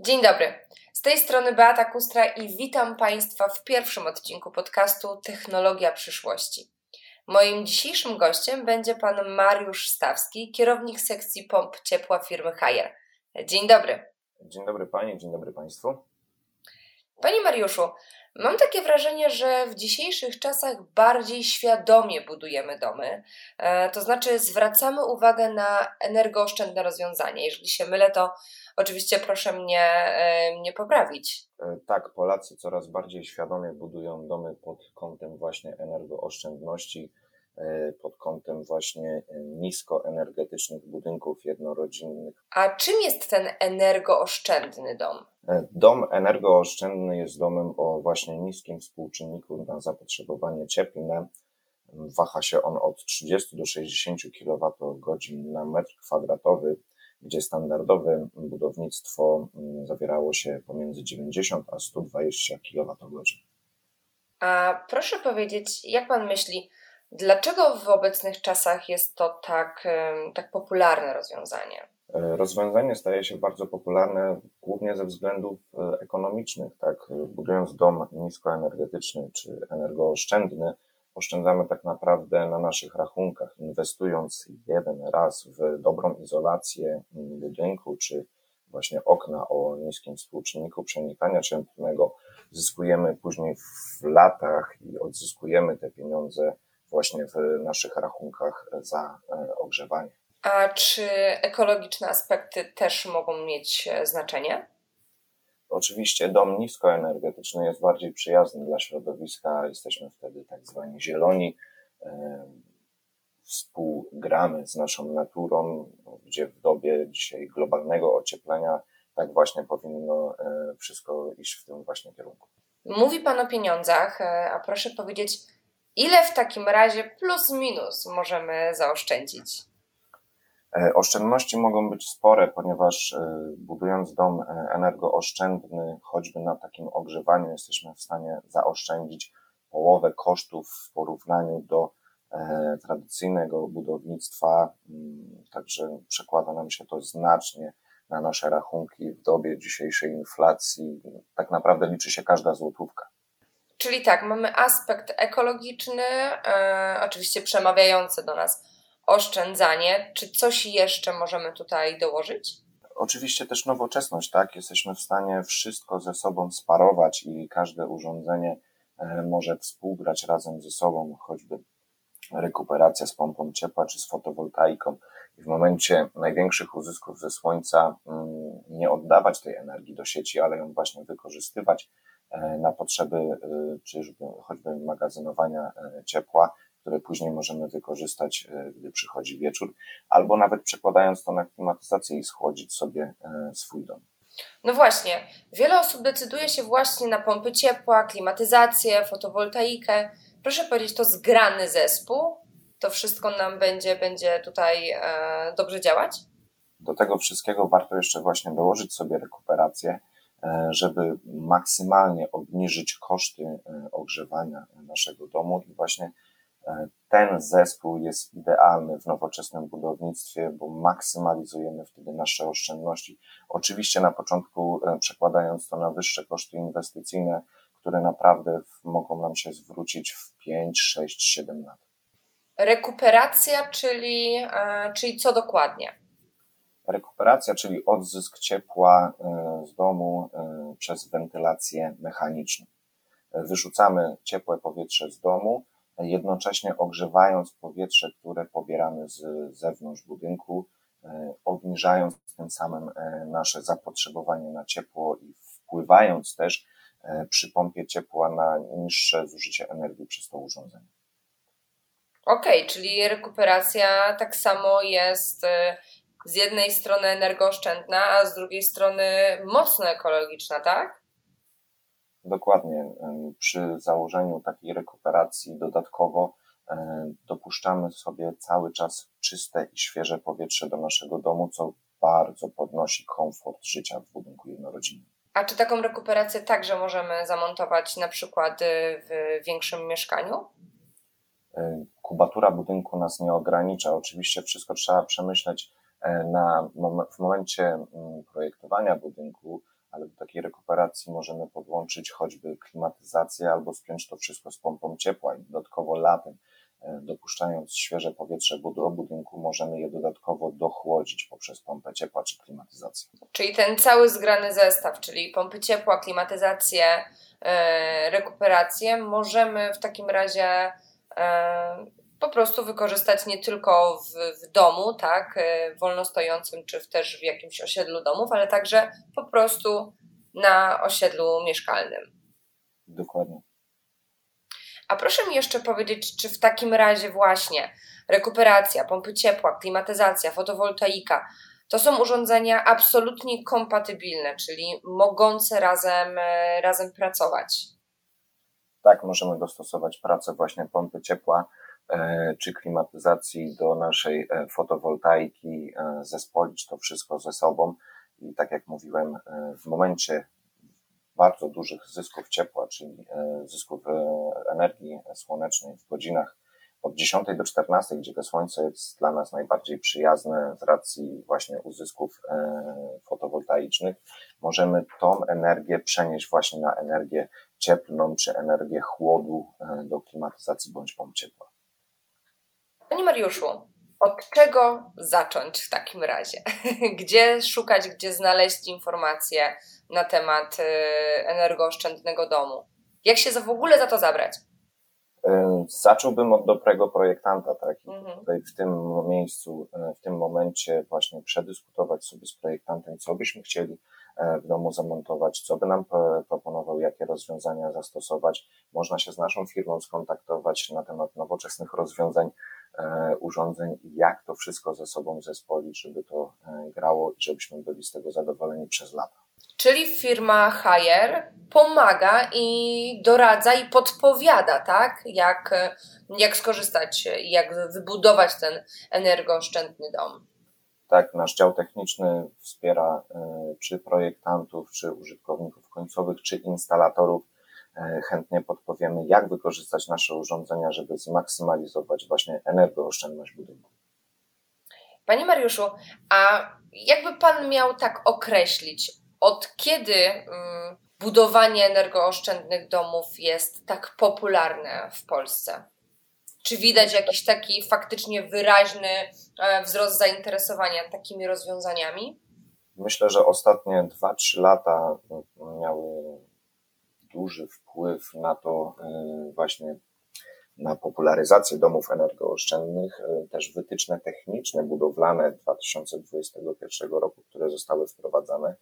Dzień dobry. Z tej strony Beata Kustra i witam Państwa w pierwszym odcinku podcastu Technologia przyszłości. Moim dzisiejszym gościem będzie pan Mariusz Stawski, kierownik sekcji pomp ciepła firmy Haier. Dzień dobry. Dzień dobry Pani, dzień dobry Państwu. Panie Mariuszu, mam takie wrażenie, że w dzisiejszych czasach bardziej świadomie budujemy domy. E, to znaczy, zwracamy uwagę na energooszczędne rozwiązania. Jeżeli się mylę, to oczywiście proszę mnie, e, mnie poprawić. E, tak, Polacy coraz bardziej świadomie budują domy pod kątem właśnie energooszczędności pod kątem właśnie e, niskoenergetycznych budynków jednorodzinnych. A czym jest ten energooszczędny dom? E, dom energooszczędny jest domem o właśnie niskim współczynniku na zapotrzebowanie cieplne. Waha się on od 30 do 60 kWh na metr kwadratowy, gdzie standardowe budownictwo mm, zawierało się pomiędzy 90 a 120 kWh. A proszę powiedzieć, jak pan myśli, Dlaczego w obecnych czasach jest to tak, tak popularne rozwiązanie? E, rozwiązanie staje się bardzo popularne głównie ze względów e, ekonomicznych. Tak? Budując dom niskoenergetyczny czy energooszczędny, oszczędzamy tak naprawdę na naszych rachunkach. Inwestując jeden raz w dobrą izolację budynku czy właśnie okna o niskim współczynniku przenikania cieplnego, zyskujemy później w latach i odzyskujemy te pieniądze właśnie w naszych rachunkach za e, ogrzewanie. A czy ekologiczne aspekty też mogą mieć e, znaczenie? Oczywiście dom niskoenergetyczny jest bardziej przyjazny dla środowiska, jesteśmy wtedy tak zwani zieloni, e, współgramy z naszą naturą, gdzie w dobie dzisiaj globalnego ocieplenia tak właśnie powinno wszystko iść w tym właśnie kierunku. Mówi Pan o pieniądzach, a proszę powiedzieć, Ile w takim razie plus minus możemy zaoszczędzić? E, oszczędności mogą być spore, ponieważ e, budując dom e, energooszczędny, choćby na takim ogrzewaniu, jesteśmy w stanie zaoszczędzić połowę kosztów w porównaniu do tradycyjnego budownictwa. Mm, także przekłada nam się to znacznie na nasze rachunki w dobie dzisiejszej inflacji. Tak naprawdę liczy się każda złotówka. Czyli tak, mamy aspekt ekologiczny, e, oczywiście przemawiający do nas oszczędzanie. Czy coś jeszcze możemy tutaj dołożyć? Oczywiście też nowoczesność, tak? Jesteśmy w stanie wszystko ze sobą sparować i każde urządzenie e, może współgrać razem ze sobą, choćby rekuperacja z pompą ciepła czy z fotowoltaiką. I w momencie największych uzysków ze słońca mm, nie oddawać tej energii do sieci, ale ją właśnie wykorzystywać na potrzeby e, czy choćby magazynowania e, ciepła, które później możemy wykorzystać, gdy przychodzi wieczór, albo nawet przekładając to na klimatyzację i schłodzić sobie swój dom. No właśnie, wiele osób decyduje się właśnie na pompy ciepła, klimatyzację, fotowoltaikę. Proszę powiedzieć, to zgrany zespół? To wszystko nam będzie, będzie tutaj e, dobrze działać? Do tego wszystkiego warto jeszcze właśnie dołożyć sobie rekuperację, E, żeby maksymalnie obniżyć koszty e, ogrzewania naszego domu i właśnie e, ten zespół jest idealny w nowoczesnym budownictwie, bo maksymalizujemy wtedy nasze oszczędności. Oczywiście na początku przekładając to na wyższe koszty inwestycyjne, które naprawdę mogą nam się zwrócić w 5, 6, 7 lat. Rekuperacja, czyli, czyli co dokładnie? Rekuperacja, czyli odzysk ciepła e, z domu e, przez wentylację mechaniczną. Wyrzucamy ciepłe powietrze z domu, jednocześnie ogrzewając powietrze, które pobieramy z zewnątrz budynku, e, obniżając tym samym nasze zapotrzebowanie na ciepło i wpływając też przy pompie ciepła na niższe zużycie energii przez to urządzenie. Okej, okay, czyli rekuperacja tak samo jest z jednej strony energooszczędna, a z drugiej strony mocno ekologiczna, tak? Dokładnie. Przy założeniu takiej rekuperacji dodatkowo dopuszczamy sobie cały czas czyste i świeże powietrze do naszego domu, co bardzo podnosi komfort życia w budynku jednorodzinnym. A czy taką rekuperację także możemy zamontować na przykład w większym mieszkaniu? Kubatura budynku nas nie ogranicza. Oczywiście wszystko trzeba przemyśleć Na, w momencie projektowania budynku ale do takiej rekuperacji możemy podłączyć choćby klimatyzację albo spiąć to wszystko z pompą ciepła i dodatkowo latem, e, dopuszczając świeże powietrze do budynku, możemy je dodatkowo dochłodzić poprzez pompę ciepła czy klimatyzację. Czyli ten cały zgrany zestaw, czyli pompy ciepła, klimatyzację, yy, rekuperację, możemy w takim razie po prostu wykorzystać nie tylko w, w domu, tak, e, wolno stojącym, czy w, też w jakimś osiedlu domów, ale także po prostu na osiedlu mieszkalnym. Dokładnie. A proszę mi jeszcze powiedzieć, czy w takim razie właśnie rekuperacja, pompy ciepła, klimatyzacja, fotowoltaika to są urządzenia absolutnie kompatybilne, czyli mogące razem, e, razem pracować? Tak, możemy dostosować pracę właśnie pompy ciepła czy klimatyzacji do naszej e, fotowoltaiki, e, zespolić to wszystko ze sobą i tak jak mówiłem, w momencie bardzo dużych zysków ciepła, czyli zysków energii słonecznej w godzinach od 10 do 14, gdzie to słońce jest dla nas najbardziej przyjazne z racji właśnie uzysków fotowoltaicznych, możemy tą energię przenieść właśnie na energię cieplną czy energię chłodu do klimatyzacji bądź pomp ciepła. Panie Mariuszu, od czego zacząć w takim razie? Gdzie szukać, gdzie znaleźć informacje na temat y, energooszczędnego domu? Jak się w ogóle za to zabrać? Y, zacząłbym od dobrego projektanta, tak? Mhm. Tutaj w tym miejscu, y, w tym momencie właśnie przedyskutować sobie z projektantem, co byśmy chcieli w domu zamontować, co by nam proponował, jakie rozwiązania zastosować. Można się z naszą firmą skontaktować na temat nowoczesnych rozwiązań urządzeń i jak to wszystko ze sobą zespolić, żeby to e, grało i żebyśmy byli z tego zadowoleni przez lata. Czyli firma Hire pomaga i doradza i podpowiada, tak? Jak, jak skorzystać, jak wybudować ten energooszczędny dom. Tak, nasz dział techniczny wspiera e, czy projektantów, czy użytkowników końcowych, czy instalatorów E, chętnie podpowiemy, jak wykorzystać nasze urządzenia, żeby zmaksymalizować właśnie energooszczędność budynku. Panie Mariuszu, a jakby Pan miał tak określić, od kiedy mm, budowanie energooszczędnych domów jest tak popularne w Polsce? Czy widać jakiś taki faktycznie wyraźny e, wzrost zainteresowania takimi rozwiązaniami? Myślę, że ostatnie 2-3 lata miały duży wpływ na to e, właśnie na popularyzację domów energooszczędnych, e, też wytyczne techniczne, budowlane 2021 roku, które zostały wprowadzane,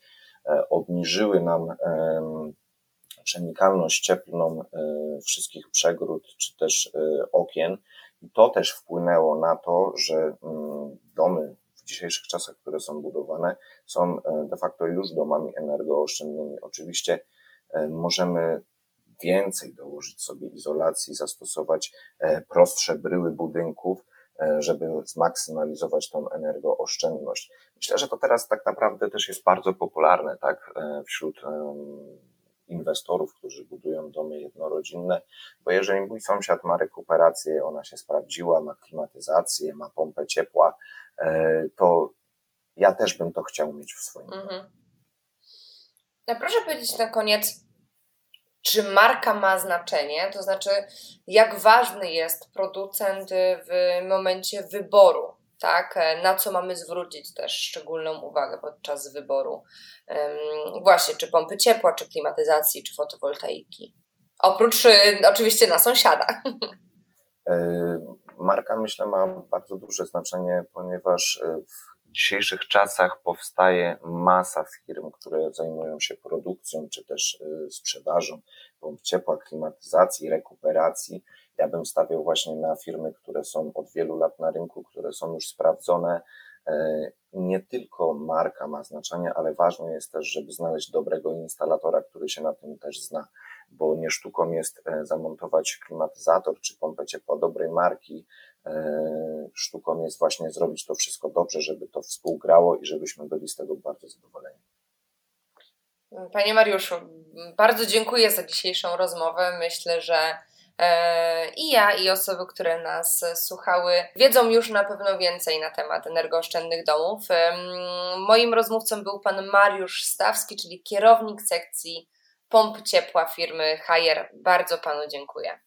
e, obniżyły nam przenikalność cieplną wszystkich przegród czy też okien. I to też wpłynęło na to, że mm, domy w dzisiejszych czasach, które są budowane, są de facto już domami energooszczędnymi. Oczywiście możemy więcej dołożyć sobie izolacji, zastosować e, prostsze bryły budynków, e, żeby zmaksymalizować tą energooszczędność. Myślę, że to teraz tak naprawdę też jest bardzo popularne, tak, wśród inwestorów, którzy budują domy jednorodzinne, bo jeżeli mój sąsiad ma rekuperację, ona się sprawdziła, ma klimatyzację, ma pompę ciepła, to ja też bym to chciał mieć w swoim mhm. domu. No proszę powiedzieć na koniec, czy marka ma znaczenie, to znaczy jak ważny jest producent w momencie wyboru, tak? Na co mamy zwrócić też szczególną uwagę podczas wyboru właśnie czy pompy ciepła, czy klimatyzacji, czy fotowoltaiki. Oprócz y, oczywiście na sąsiada. E, marka myślę ma bardzo duże znaczenie, ponieważ e, w dzisiejszych czasach powstaje masa firm, które zajmują się produkcją czy też y, sprzedażą pomp ciepła, klimatyzacji, rekuperacji. Ja bym stawiał właśnie na firmy, które są od wielu lat na rynku, które są już sprawdzone. E, nie tylko marka ma znaczenie, ale ważne jest też, żeby znaleźć dobrego instalatora, który się na tym też zna bo nie sztuką jest e, zamontować klimatyzator czy pompę ciepła dobrej marki. E, sztuką jest właśnie zrobić to wszystko dobrze, żeby to współgrało i żebyśmy byli z tego bardzo zadowoleni. Panie Mariuszu, bardzo dziękuję za dzisiejszą rozmowę. Myślę, że E, I ja, i osoby, które nas słuchały, wiedzą już na pewno więcej na temat energooszczędnych domów. Moim rozmówcą był pan Mariusz Stawski, czyli kierownik sekcji pomp ciepła firmy Hajer. Bardzo panu dziękuję.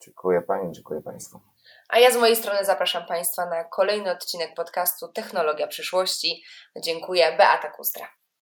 Dziękuję pani, dziękuję państwu. A ja z mojej strony zapraszam Państwa na kolejny odcinek podcastu Technologia Przyszłości. Dziękuję. Beata Kustra.